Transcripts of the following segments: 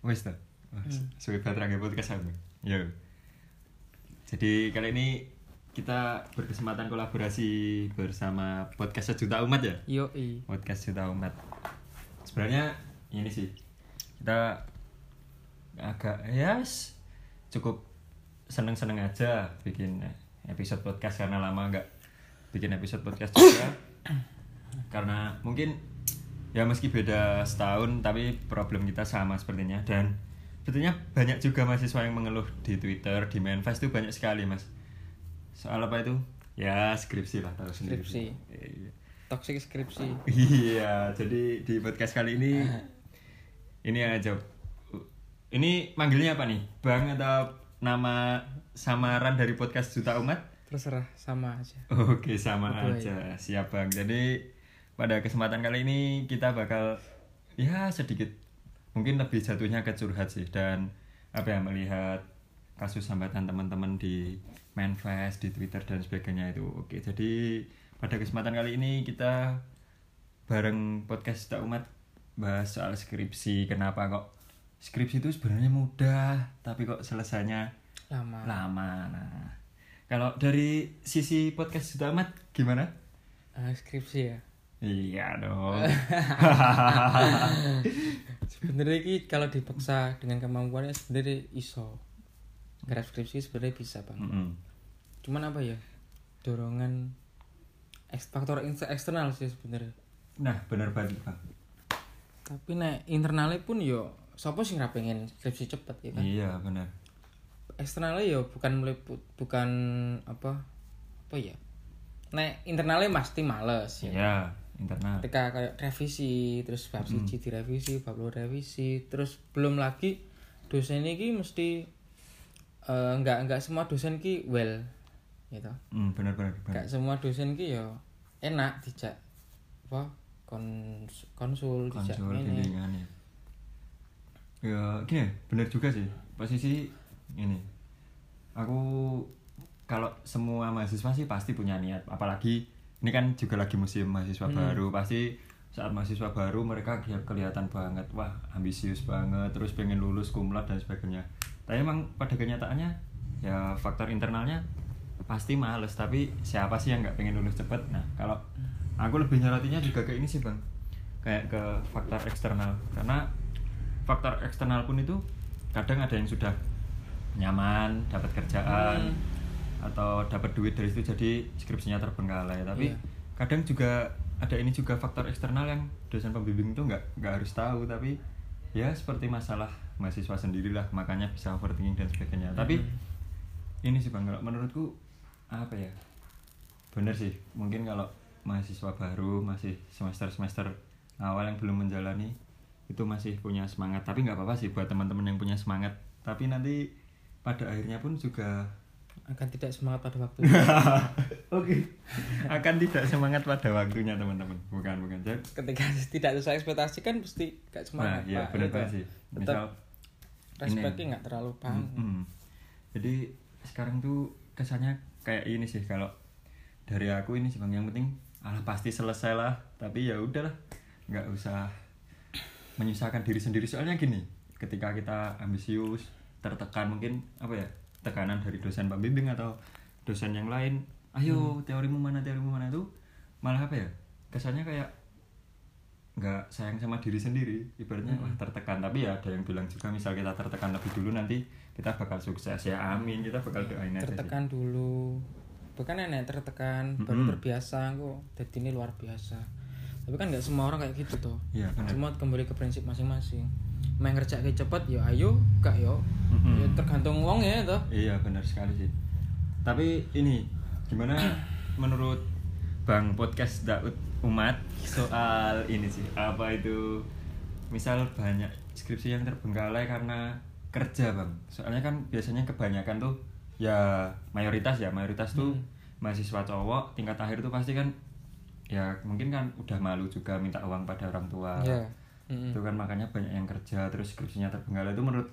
Wes ta. Wah, Suwe banget podcast aku. Yo. Jadi kali ini kita berkesempatan kolaborasi bersama podcast sejuta umat ya. Yo i. Podcast sejuta umat. Sebenarnya ini sih kita agak ya s- cukup seneng-seneng aja bikin episode podcast karena lama nggak bikin episode podcast juga karena mungkin ya meski beda setahun tapi problem kita sama sepertinya dan sebetulnya banyak juga mahasiswa yang mengeluh di Twitter di Manfest itu banyak sekali mas soal apa itu ya skripsi lah tahu sendiri Skripsi. Iya. Toxic skripsi. Iya, jadi di podcast kali ini ini aja. Ini manggilnya apa nih? Bang atau nama samaran dari podcast Juta Umat? Terserah sama aja. Oke, sama Berdua aja. Siap, Bang. Jadi pada kesempatan kali ini kita bakal ya sedikit mungkin lebih jatuhnya ke curhat sih dan apa ya melihat kasus hambatan teman-teman di Manfest, di Twitter dan sebagainya itu. Oke, jadi pada kesempatan kali ini kita bareng podcast Juta Umat bahas soal skripsi. Kenapa kok skripsi itu sebenarnya mudah, tapi kok selesainya Lama. lama. Nah, kalau dari sisi podcast Juta Amat gimana? Ah, skripsi ya. Iya dong. Sebenarnya ini kalau dipaksa dengan kemampuannya sebenarnya iso. Garap skripsi sebenarnya bisa bang. Mm-mm. Cuman apa ya? Dorongan faktor eksternal sih sebenarnya. Nah, benar banget bang. Tapi nek internalnya pun yo siapa sih nggak pengen skripsi cepet ya kan? Iya benar. eksternalnya ya bukan meliput bukan apa apa ya nek internalnya pasti males ya Iya internal. ketika kayak revisi terus bab siji direvisi bab loro revisi terus belum lagi dosen ini mesti eh, nggak nggak semua dosen ki well gitu Hmm, benar benar benar. nggak semua dosen ki ya enak dijak apa kons konsul dijak Konsul ini bimbingan ya. Ya gini, benar juga sih. Posisi ini. Aku kalau semua mahasiswa sih pasti punya niat, apalagi ini kan juga lagi musim mahasiswa baru, pasti saat mahasiswa baru mereka kelihatan banget, wah ambisius banget, terus pengen lulus kumlat dan sebagainya. Tapi emang pada kenyataannya ya faktor internalnya pasti males, tapi siapa sih yang nggak pengen lulus cepet? Nah kalau aku lebih nyorotinya juga ke ini sih bang, kayak ke faktor eksternal, karena faktor eksternal pun itu kadang ada yang sudah nyaman, dapat kerjaan atau dapat duit dari situ jadi skripsinya terbengkalai. Tapi Iya. kadang juga ada ini juga faktor eksternal yang dosen pembimbing itu nggak nggak harus tahu tapi ya seperti masalah mahasiswa sendirilah makanya bisa overthinking dan sebagainya. Tapi ini sih bang kalau menurutku apa ya bener sih mungkin kalau mahasiswa baru masih semester semester awal yang belum menjalani itu masih punya semangat tapi nggak apa-apa sih buat teman-teman yang punya semangat tapi nanti pada akhirnya pun juga akan tidak semangat pada waktu oke. Akan tidak semangat pada waktunya teman-teman. Bukan bukan. Jadi ketika tidak sesuai ekspektasi kan pasti gak nah semangat iya Pak. benar sih. misal respeknya nggak terlalu paham. Mm-mm. jadi sekarang tuh kesannya kayak ini sih kalau dari aku ini sih bang. Yang penting alah pasti selesai lah. Tapi ya udahlah nggak usah menyusahkan diri sendiri. Soalnya gini ketika kita ambisius tertekan mungkin apa ya tekanan dari dosen pembimbing atau dosen yang lain ayo teorimu mana teorimu mana itu malah apa ya? Kesannya kayak nggak sayang sama diri sendiri ibaratnya wah tertekan. Tapi ya ada yang bilang juga misal kita tertekan lebih dulu nanti kita bakal sukses. Ya amin. Kita bakal doain aja tertekan dulu. Bukan enak tertekan baru Mm-mm. terbiasa kok. Jadi ini luar biasa tapi kan nggak semua orang kayak gitu tuh Iya, benar. semua kembali ke prinsip masing-masing main kerja kayak cepet ya ayo gak yo Mm-mm. ya tergantung uang ya toh Iya benar sekali sih. Tapi ini gimana menurut Bang podcast Daud Umat soal ini sih apa itu misal banyak skripsi yang terbengkalai karena kerja bang. Soalnya kan biasanya kebanyakan tuh ya mayoritas ya mayoritas tuh mahasiswa cowok tingkat akhir tuh pasti kan ya mungkin kan udah malu juga minta uang pada orang tua. ya Mm-mm. Itu kan makanya banyak yang kerja terus skripsinya terbengkalai itu menurut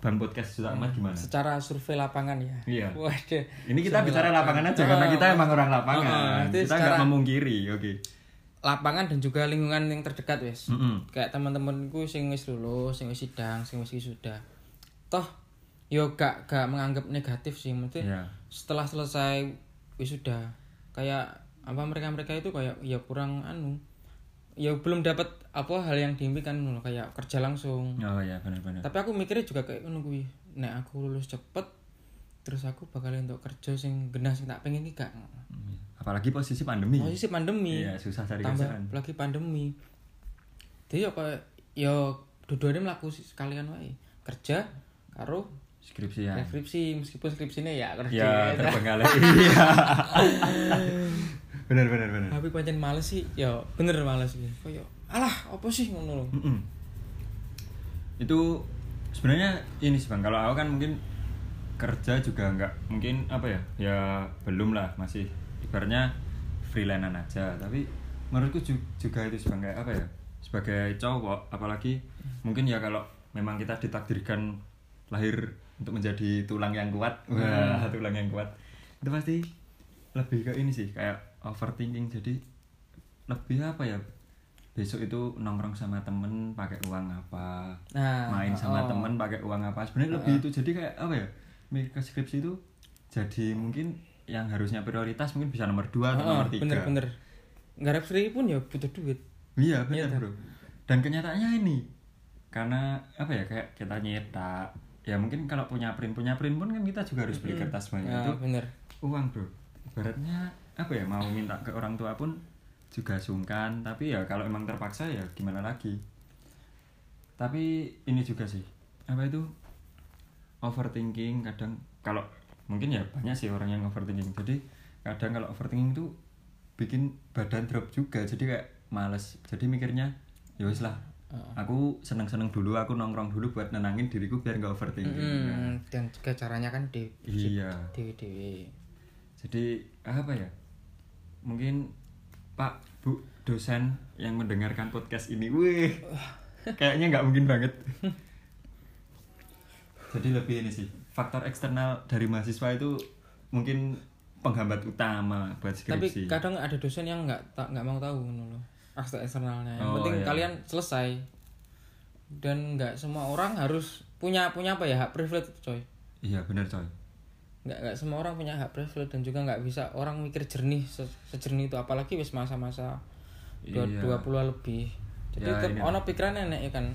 Bang podcast Juta Umat gimana? secara survei lapangan ya Iya. waduh Ini kita Survei bicara lapangan aja karena Ah, kita emang orang lapangan. itu kita secara- nggak memungkiri, oke. lapangan dan juga lingkungan yang terdekat wes Mm-mm. kayak teman-temanku sing wis lulus sing wis sidang sing wis sudah toh yo gak gak menganggap negatif sih mesti Iya. setelah selesai wisuda kayak apa mereka mereka itu kayak ya kurang anu ya belum dapat apa hal yang diimpikan loh kayak kerja langsung. Oh ya benar-benar tapi aku mikirnya juga kayak kuwi nek aku lulus cepet terus aku bakal untuk kerja sing genah sing tak pengen iki gak Hmm. apalagi posisi pandemi. Posisi pandemi. Iya susah cari tambah kerjaan. lagi pandemi. Jadi ya kayak ya dua-duanya melaku sekalian wae. Kerja karo skripsi ya. skripsi meskipun skripsinya ya kerja. Ya terbengkalai iya benar benar benar tapi pancen males sih ya bener males sih. Kayak alah apa sih? ngono lho. Mm-mm. itu sebenarnya ini sih bang. Kalau aku kan mungkin kerja juga nggak mungkin apa ya ya belum lah masih ibaratnya freelancean aja. Tapi menurutku ju- juga itu kayak apa ya sebagai cowok apalagi mungkin ya kalau memang kita ditakdirkan lahir untuk menjadi tulang yang kuat wah tulang yang kuat itu pasti lebih ke ini sih kayak overthinking. Jadi lebih apa ya? Besok itu nongkrong sama temen pakai uang apa? Nah main sama oh. temen pakai uang apa? Sebenarnya lebih itu. Jadi kayak apa ya? Mikir skripsi itu jadi mungkin yang harusnya prioritas mungkin bisa nomor dua atau Oh, nomor tiga. bener bener. Free pun ya butuh duit. Iya Iya, bro. Dan kenyataannya ini karena apa ya kayak kita nyetak ya mungkin kalau punya print punya print pun kan kita juga harus beli kertas banyak. Ya itu bener. uang bro. Ibaratnya apa ya mau minta ke orang tua pun juga sungkan tapi ya kalau emang terpaksa ya gimana lagi. Tapi ini juga sih apa itu? Overthinking kadang kalau mungkin ya banyak sih orang yang overthinking. Jadi kadang kalau overthinking tuh bikin badan drop juga jadi kayak males. Jadi mikirnya ya wis lah aku seneng seneng dulu aku nongkrong dulu buat nenangin diriku biar nggak overthinking. Mm, dan juga caranya kan di iya. dewi dewi jadi apa ya mungkin Pak Bu dosen yang mendengarkan podcast ini. Wih kayaknya nggak mungkin banget. Jadi lebih ini sih faktor eksternal dari mahasiswa itu mungkin penghambat utama buat tapi skripsi kadang ada dosen yang nggak tak nggak mau tahu loh aspek eksternalnya. Yang Oh, penting iya. kalian selesai. Dan nggak semua orang harus punya punya apa ya hak privilege coy. Iya benar coy nggak nggak semua orang punya hak privilege dan juga nggak bisa orang mikir jernih se- sejernih itu. Apalagi wis masa-masa dua Iya. dua puluh lebih. Jadi Ya, tetap ono pikiran enek ya kan?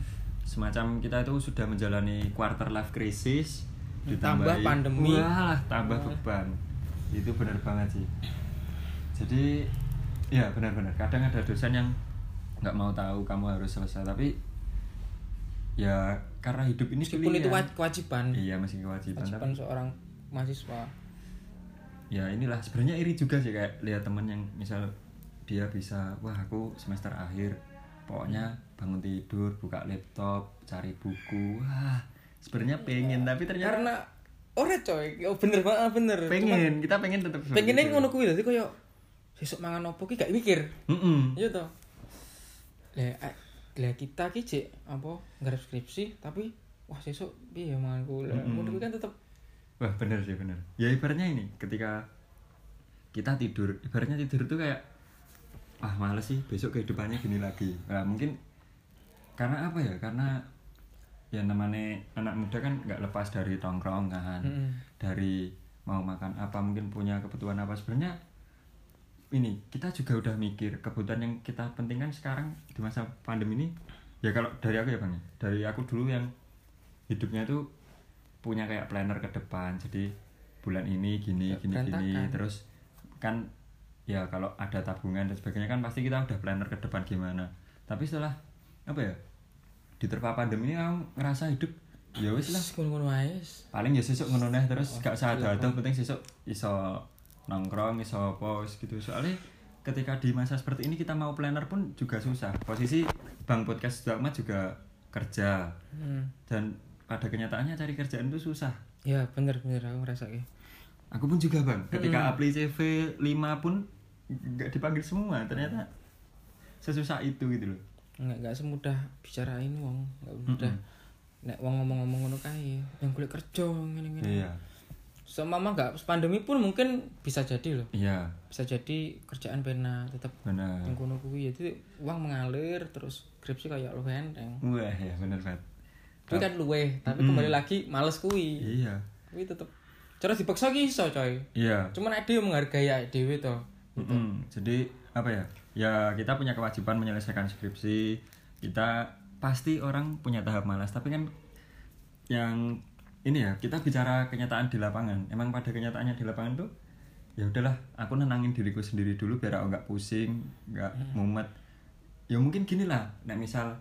Semacam kita itu sudah menjalani quarter life crisis Tambah ditambahi- pandemi. wah tambah beban. Itu benar banget sih. Jadi ya benar-benar. Kadang ada dosen yang nggak mau tahu kamu harus selesai tapi ya karena hidup ini meskipun itu pilihan. kewajiban. Iya masih kewajiban kewajiban tapi seorang mahasiswa. Ya inilah. Sebenarnya iri juga sih kayak lihat temen yang misal dia bisa wah aku semester akhir pokoknya bangun tidur buka laptop cari buku. Wah sebenarnya pengen tapi ternyata karena ora coy. Oh bener banget bener. Cuman pengen kita pengen tetap pengennya ngono kuwi dadi koyo sesuk mangan opo ki gak mikir. Mm-mm. iya toh. Lah eh, lah kita ki cek apa nggarap skripsi tapi wah sesuk piye ya lah Mm-mm. ngono kuwi kan tetep wah bener sih bener. Ya ibaratnya ini ketika kita tidur ibaratnya tidur tuh kayak ah males sih besok kehidupannya gini lagi. Nah mungkin karena apa ya? Karena ya namanya anak muda kan nggak lepas dari tongkrongan Mm-mm. dari mau makan apa mungkin punya kebutuhan apa. Sebenarnya ini kita juga udah mikir kebutuhan yang kita pentingkan sekarang di masa pandemi ini ya kalau dari aku ya bang ya, dari aku dulu yang hidupnya tuh punya kayak planner ke depan. Jadi bulan ini gini gini gini. berantakan. terus kan ya kalau ada tabungan dan sebagainya kan pasti kita udah planner ke depan gimana. Tapi setelah apa ya diterpa pandemi ini aku ngerasa hidup ya wis lah. Paling ya sesuk ngono neh terus gak usah iya, ada penting sesuk iso nongkrong iso apa wis gitu. Soalnya ketika di masa seperti ini kita mau planner pun juga susah. Posisi bang podcast juga kerja. Hmm. dan pada kenyataannya cari kerjaan itu susah. Ya bener bener. Aku ngerasa ki aku pun juga bang. Ketika apply CV 5 pun nggak dipanggil semua. Ternyata sesusah itu gitu loh. Nggak nggak semudah bicarain wong. Nggak mudah. Nek wong ngomong-ngomong ngono kae yang kulit kerja ngene-ngene. Iya. Seumpama nggak pandemi pun mungkin bisa jadi loh. iya. Bisa jadi kerjaan pena tetap benar yang kuno kuwi. Jadi uang mengalir terus skripsi kayak lu enteng. wah ya benar banget Kuwi kan luwe, tapi kembali lagi males kuwi. iya Kuwi tetep cara dipaksa ki iso coy. iya Cuman ade yo menghargai awake dhewe to. Mm-mm. jadi apa ya ya kita punya kewajiban menyelesaikan skripsi kita pasti orang punya tahap malas tapi kan yang ini ya kita bicara kenyataan di lapangan emang pada kenyataannya di lapangan tuh ya udahlah aku nenangin diriku sendiri dulu biar aku nggak pusing nggak mumet ya mungkin gini lah nah misal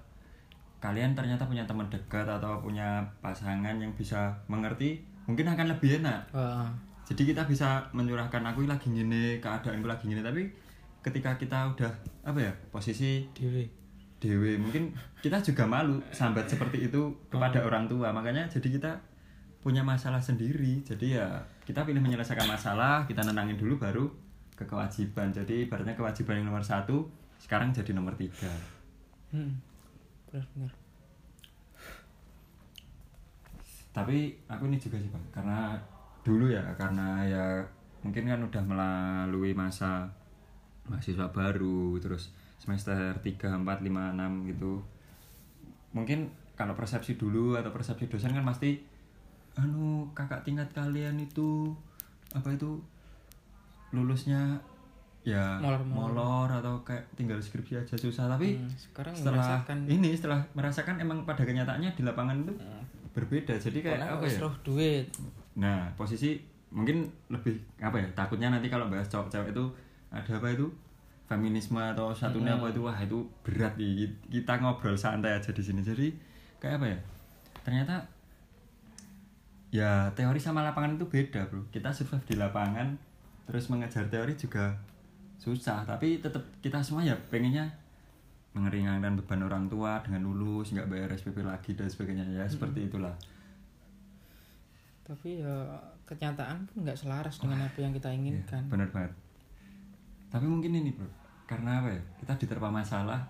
kalian ternyata punya teman dekat atau punya pasangan yang bisa mengerti mungkin akan lebih enak. Heeh. jadi kita bisa menyurahkan aku lagi gini keadaanku lagi gini tapi ketika kita udah apa ya posisi Dhewe. dewe mungkin kita juga malu sambat seperti itu kepada orang tua. Makanya jadi kita punya masalah sendiri. Jadi ya kita pilih menyelesaikan masalah kita nenangin dulu baru ke kewajiban jadi ibaratnya kewajiban yang nomor satu sekarang jadi nomor tiga. Hmm. Benar benar. tapi aku ini juga sih bang karena dulu ya karena ya mungkin kan udah melalui masa mahasiswa baru terus semester 3, 4, 5, 6 gitu mungkin kalau persepsi dulu atau persepsi dosen kan pasti anu kakak tingkat kalian itu apa itu lulusnya ya Molor-molor. molor atau kayak tinggal skripsi aja susah. Tapi Hmm, sekarang setelah merasakan ini setelah merasakan emang pada kenyataannya di lapangan itu Hmm. berbeda. Jadi kayak karena apa ya? duit. nah posisi mungkin lebih apa ya? Takutnya nanti kalau bahas cowok cewek itu ada apa itu? Feminisme atau satunya Hmm. apa itu? Wah itu berat. Nih kita ngobrol santai aja di sini. Jadi kayak apa ya? Ternyata ya teori sama lapangan itu beda bro. Kita survive di lapangan terus mengejar teori juga susah tapi tetap kita semua ya pengennya mengeringankan beban orang tua dengan lulus nggak bayar SPP lagi dan sebagainya. Ya seperti itulah. Tapi ya kenyataan pun nggak selaras dengan apa yang kita inginkan. Iya, bener banget. Tapi mungkin ini bro karena apa ya kita diterpa masalah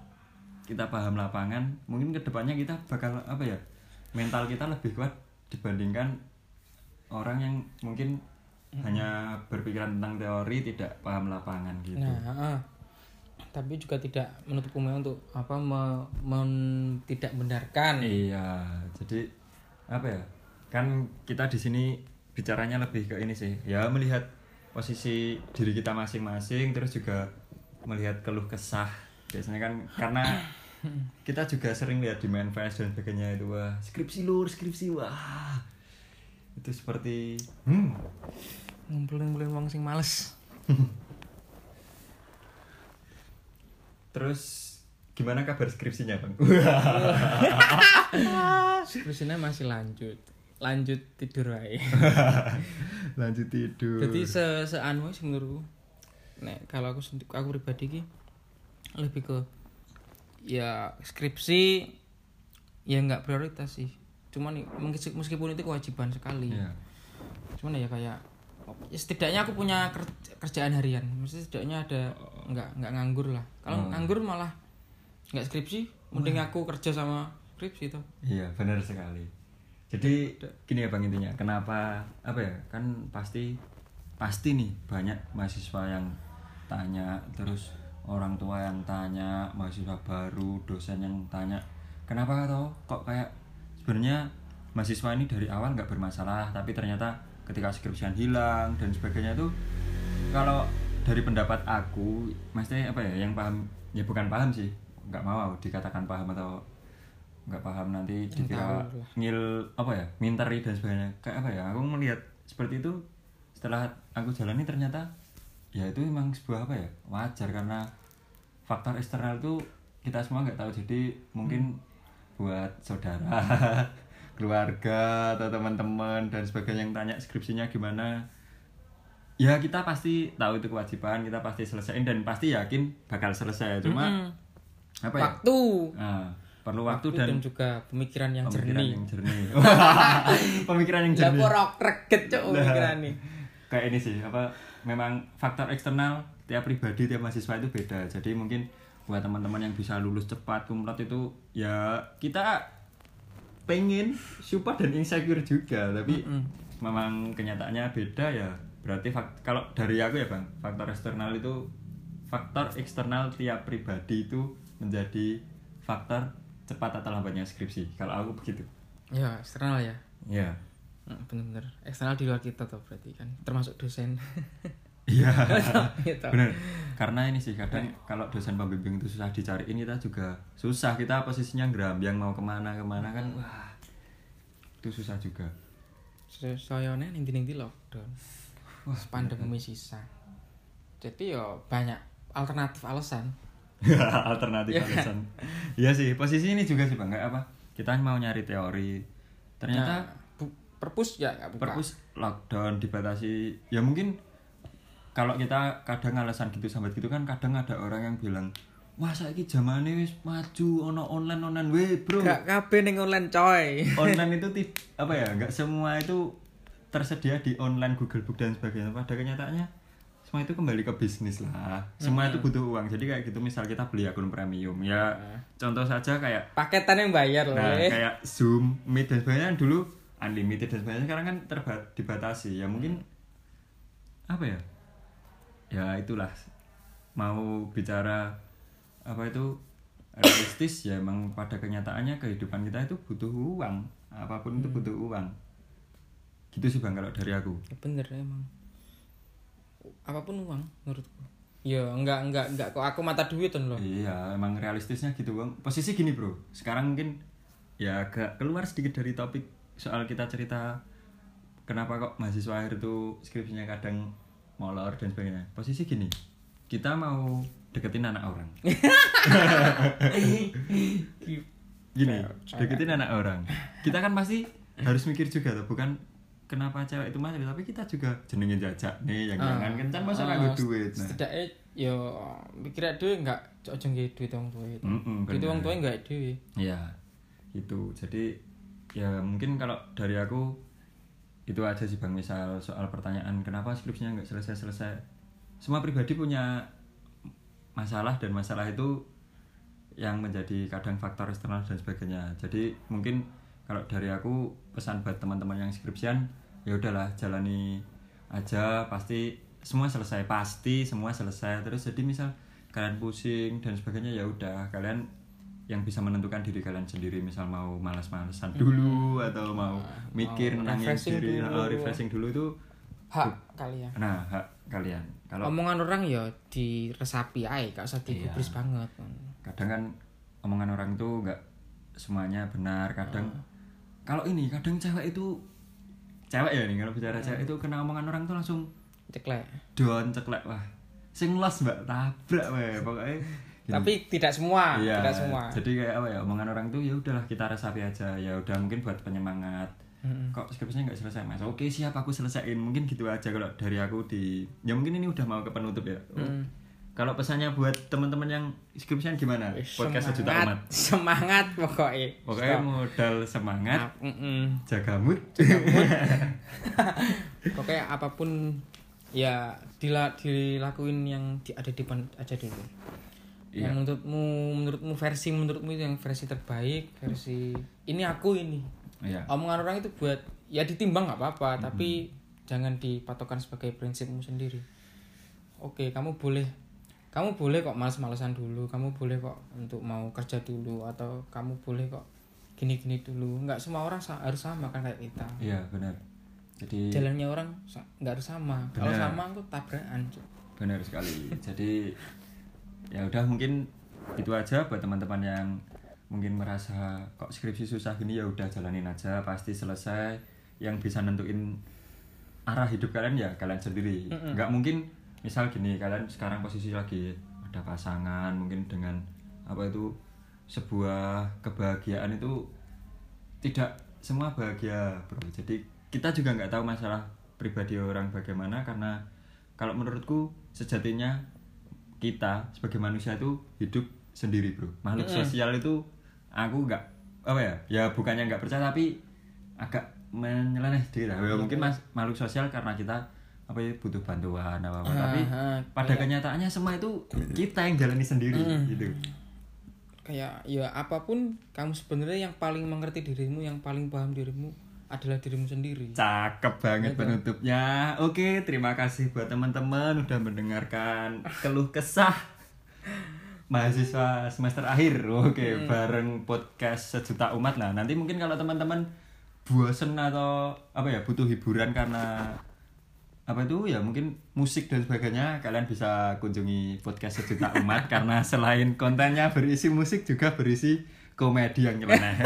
kita paham lapangan mungkin ke depannya kita bakal apa ya mental kita lebih kuat dibandingkan orang yang mungkin hanya berpikiran tentang teori tidak paham lapangan gitu. Nah, heeh. tapi juga tidak menutup kemungkinan untuk apa me, men- tidak benarkan. iya jadi apa ya kan kita di sini bicaranya lebih ke ini sih. Ya melihat posisi diri kita masing-masing terus juga melihat keluh kesah. Biasanya kan karena kita juga sering lihat di manifest dan sebagainya itu wah skripsi lur skripsi wah. Itu seperti hmm Ngumpulin-ngumpulin wong sing males. terus gimana kabar skripsinya bang Skripsinya masih lanjut. Lanjut tidur wae. lanjut tidur Jadi se seanu sih menurutku. Nek kalau aku aku pribadi ki lebih ke ya skripsi ya nggak prioritas sih. Cuman meskipun itu kewajiban sekali. Iya. Cuman ya kayak ya setidaknya aku punya ker- kerjaan harian. Mesti setidaknya ada nggak nggak nganggur lah. Kalau Oh. nganggur malah nggak skripsi, mending aku kerja sama skripsi tuh. Iya benar sekali. Jadi gini ya bang intinya, kenapa apa ya kan pasti pasti nih banyak mahasiswa yang tanya terus orang tua yang tanya mahasiswa baru dosen yang tanya kenapa toh kok kayak sebenarnya mahasiswa ini dari awal nggak bermasalah tapi ternyata ketika skripsian hilang dan sebagainya itu kalau dari pendapat aku maksudnya apa ya yang paham ya bukan paham sih nggak mau dikatakan paham atau nggak paham nanti dikira ngil apa ya minteri dan sebagainya. Kayak apa ya aku melihat seperti itu setelah aku jalani ternyata ya itu memang sebuah apa ya wajar karena faktor eksternal itu kita semua nggak tahu. Jadi mungkin buat saudara keluarga atau teman-teman dan sebagainya yang tanya skripsinya gimana ya kita pasti tahu itu kewajiban kita pasti selesaiin dan pasti yakin bakal selesai cuma Mm-mm. apa ya Waktu. Nah, perlu waktu, Waktu dan, juga pemikiran yang pemikiran jernih. yang jernih pemikiran yang Lah jernih kok rok reget cok pemikiran nih. kayak ini sih apa memang faktor eksternal tiap pribadi tiap mahasiswa itu beda jadi mungkin buat teman-teman yang bisa lulus cepat kumlot itu ya kita pengen support dan insecure juga tapi Mm. memang kenyataannya beda ya. Berarti kalau dari aku ya bang faktor eksternal itu faktor eksternal tiap pribadi itu menjadi faktor cepat atau lambatnya skripsi. Kalau aku begitu. Ya eksternal ya. Ya Hmm, bener-bener. Eksternal di luar kita tuh berarti kan. Termasuk dosen iya. Gitu. benar karena ini sih kadang kalau dosen pembimbing itu susah dicariin kita juga susah. Kita posisinya yang mau ke mana ke mana kan wah itu susah juga. So- soalnya nih nanti lockdown. Wah pandemi sisa. Jadi ya banyak alternatif alasan. Alternatif Iya kan? alasan. Iya sih posisi ini juga sih bang. Kayak apa? Kita mau nyari teori. Ternyata Nah, bu- perpus ya nggak buka. Perpus lockdown dibatasi. Ya mungkin kalau kita kadang alasan gitu sampai gitu kan kadang ada orang yang bilang wah saiki zamane wis maju ono online online weh bro. Gak kabeh ning online coy. Online itu ti- apa ya nggak semua itu tersedia di online Google Book dan sebagainya. Pada kenyataannya semua itu kembali ke bisnis lah. Semua itu butuh uang. Jadi kayak gitu misal kita beli akun premium ya contoh saja kayak paketan yang bayar loh nah kayak Zoom Meet dan sebagainya kan dulu unlimited dan sebagainya sekarang kan terba- dibatasi. Ya mungkin apa ya ya itulah. Mau bicara apa itu realistis ya emang pada kenyataannya kehidupan kita itu butuh uang. Apa pun itu butuh uang. Gitu sih bang kalau dari aku. Ya bener emang. Apa pun uang menurutku. Ya enggak enggak enggak kok aku mata duit tuh loh. Iya emang realistisnya gitu bang. Posisi gini bro. Sekarang mungkin ya agak keluar sedikit dari topik soal kita cerita kenapa kok mahasiswa akhir itu skripsinya kadang molor dan sebagainya. Posisi gini kita mau deketin anak orang. Gini deketin anak orang. Kita kan pasti harus mikir juga tuh bukan kenapa cewek itu mati tapi kita juga jenengin jajak nih yang Ah. jangan kencan masa nganggo duit? Nah. setidaknya yo mikir duit enggak ojo nggih duit wong tuwa itu Mm-mm, duit bener. wong tuwa enggak duit. Ya, itu. Jadi ya mungkin kalau dari aku itu aja sih bang misal soal pertanyaan kenapa skripsinya nggak selesai-selesai. Semua pribadi punya masalah dan masalah itu yang menjadi kadang faktor eksternal dan sebagainya. Jadi mungkin kalau dari aku pesan buat teman-teman yang skripsian ya udahlah jalani aja pasti semua selesai pasti semua selesai terus jadi misal kalian pusing dan sebagainya ya udah kalian yang bisa menentukan diri kalian sendiri misal mau malas-malasan dulu atau mau mikir mau nenangin refreshing diri dulu. oh, refreshing dulu itu hak kalian. Nah hak kalian. Kalau omongan orang ya diresapi ae gak usah digubris banget. Kadang kan omongan orang itu nggak semuanya benar kadang kalau ini kadang cewek itu cewek ya nih kalau bicara cewek itu kena omongan orang tuh langsung ceklek. Don ceklek wah. Sing los mbak tabrak weh pokoknya. Tapi tidak semua Iya, tidak semua. Jadi kayak apa ya omongan orang tuh ya udahlah kita resapi aja. Ya udah mungkin buat penyemangat. Mm-mm. kok skripsinya nggak selesai mas? Oke siap aku selesaiin. Mungkin gitu aja kalau dari aku di ya mungkin ini udah mau ke penutup ya. Oh, Mm. kalau pesannya buat teman-teman yang skripsian gimana? Podcast sejuta umat semangat pokoknya. Pokoknya Stop. modal semangat. Ah, mm-mm. jaga mood. Pokoknya apa pun ya dila, dilakuin yang di, ada di depan aja dulu Iya. yang menurutmu menurutmu versi menurutmu itu yang versi terbaik versi ini aku ini. Iya. omongan orang itu buat ya ditimbang nggak apa-apa tapi jangan dipatokan sebagai prinsipmu sendiri. Oke kamu boleh kamu boleh kok males-malesan dulu kamu boleh kok untuk mau kerja dulu atau kamu boleh kok gini-gini dulu. Nggak semua orang harus sama kan kayak kita. Iya benar. Jadi jalannya orang nggak harus sama. Kalau sama aku tabrakan benar sekali. Jadi ya udah mungkin itu aja buat teman-teman yang mungkin merasa kok skripsi susah gini ya udah jalanin aja pasti selesai. Yang bisa nentuin arah hidup kalian ya kalian sendiri. Nggak mungkin misal gini kalian sekarang posisi lagi ada pasangan mungkin dengan apa itu sebuah kebahagiaan itu tidak semua bahagia bro. Jadi kita juga nggak tahu masalah pribadi orang bagaimana karena kalau menurutku sejatinya kita sebagai manusia itu hidup sendiri bro. Makhluk sosial itu aku nggak apa ya ya bukannya nggak percaya tapi agak menyeleneh sedikit lah. Ya, mungkin mas makhluk sosial karena kita apa ya butuh bantuan apa apa tapi Ah, ah, pada kenyataannya semua itu kita yang jalani sendiri gitu. Kayak ya apa pun kamu sebenarnya yang paling mengerti dirimu yang paling paham dirimu adalah dirimu sendiri Cakep banget penutupnya. Oke, terima kasih buat teman-teman udah mendengarkan keluh kesah mahasiswa semester akhir. Oke, bareng podcast sejuta umat. Nah, nanti mungkin kalau teman-teman bosen atau apa ya butuh hiburan karena apa itu ya mungkin musik dan sebagainya kalian bisa kunjungi podcast sejuta umat karena selain kontennya berisi musik juga berisi komedi yang nyeleneh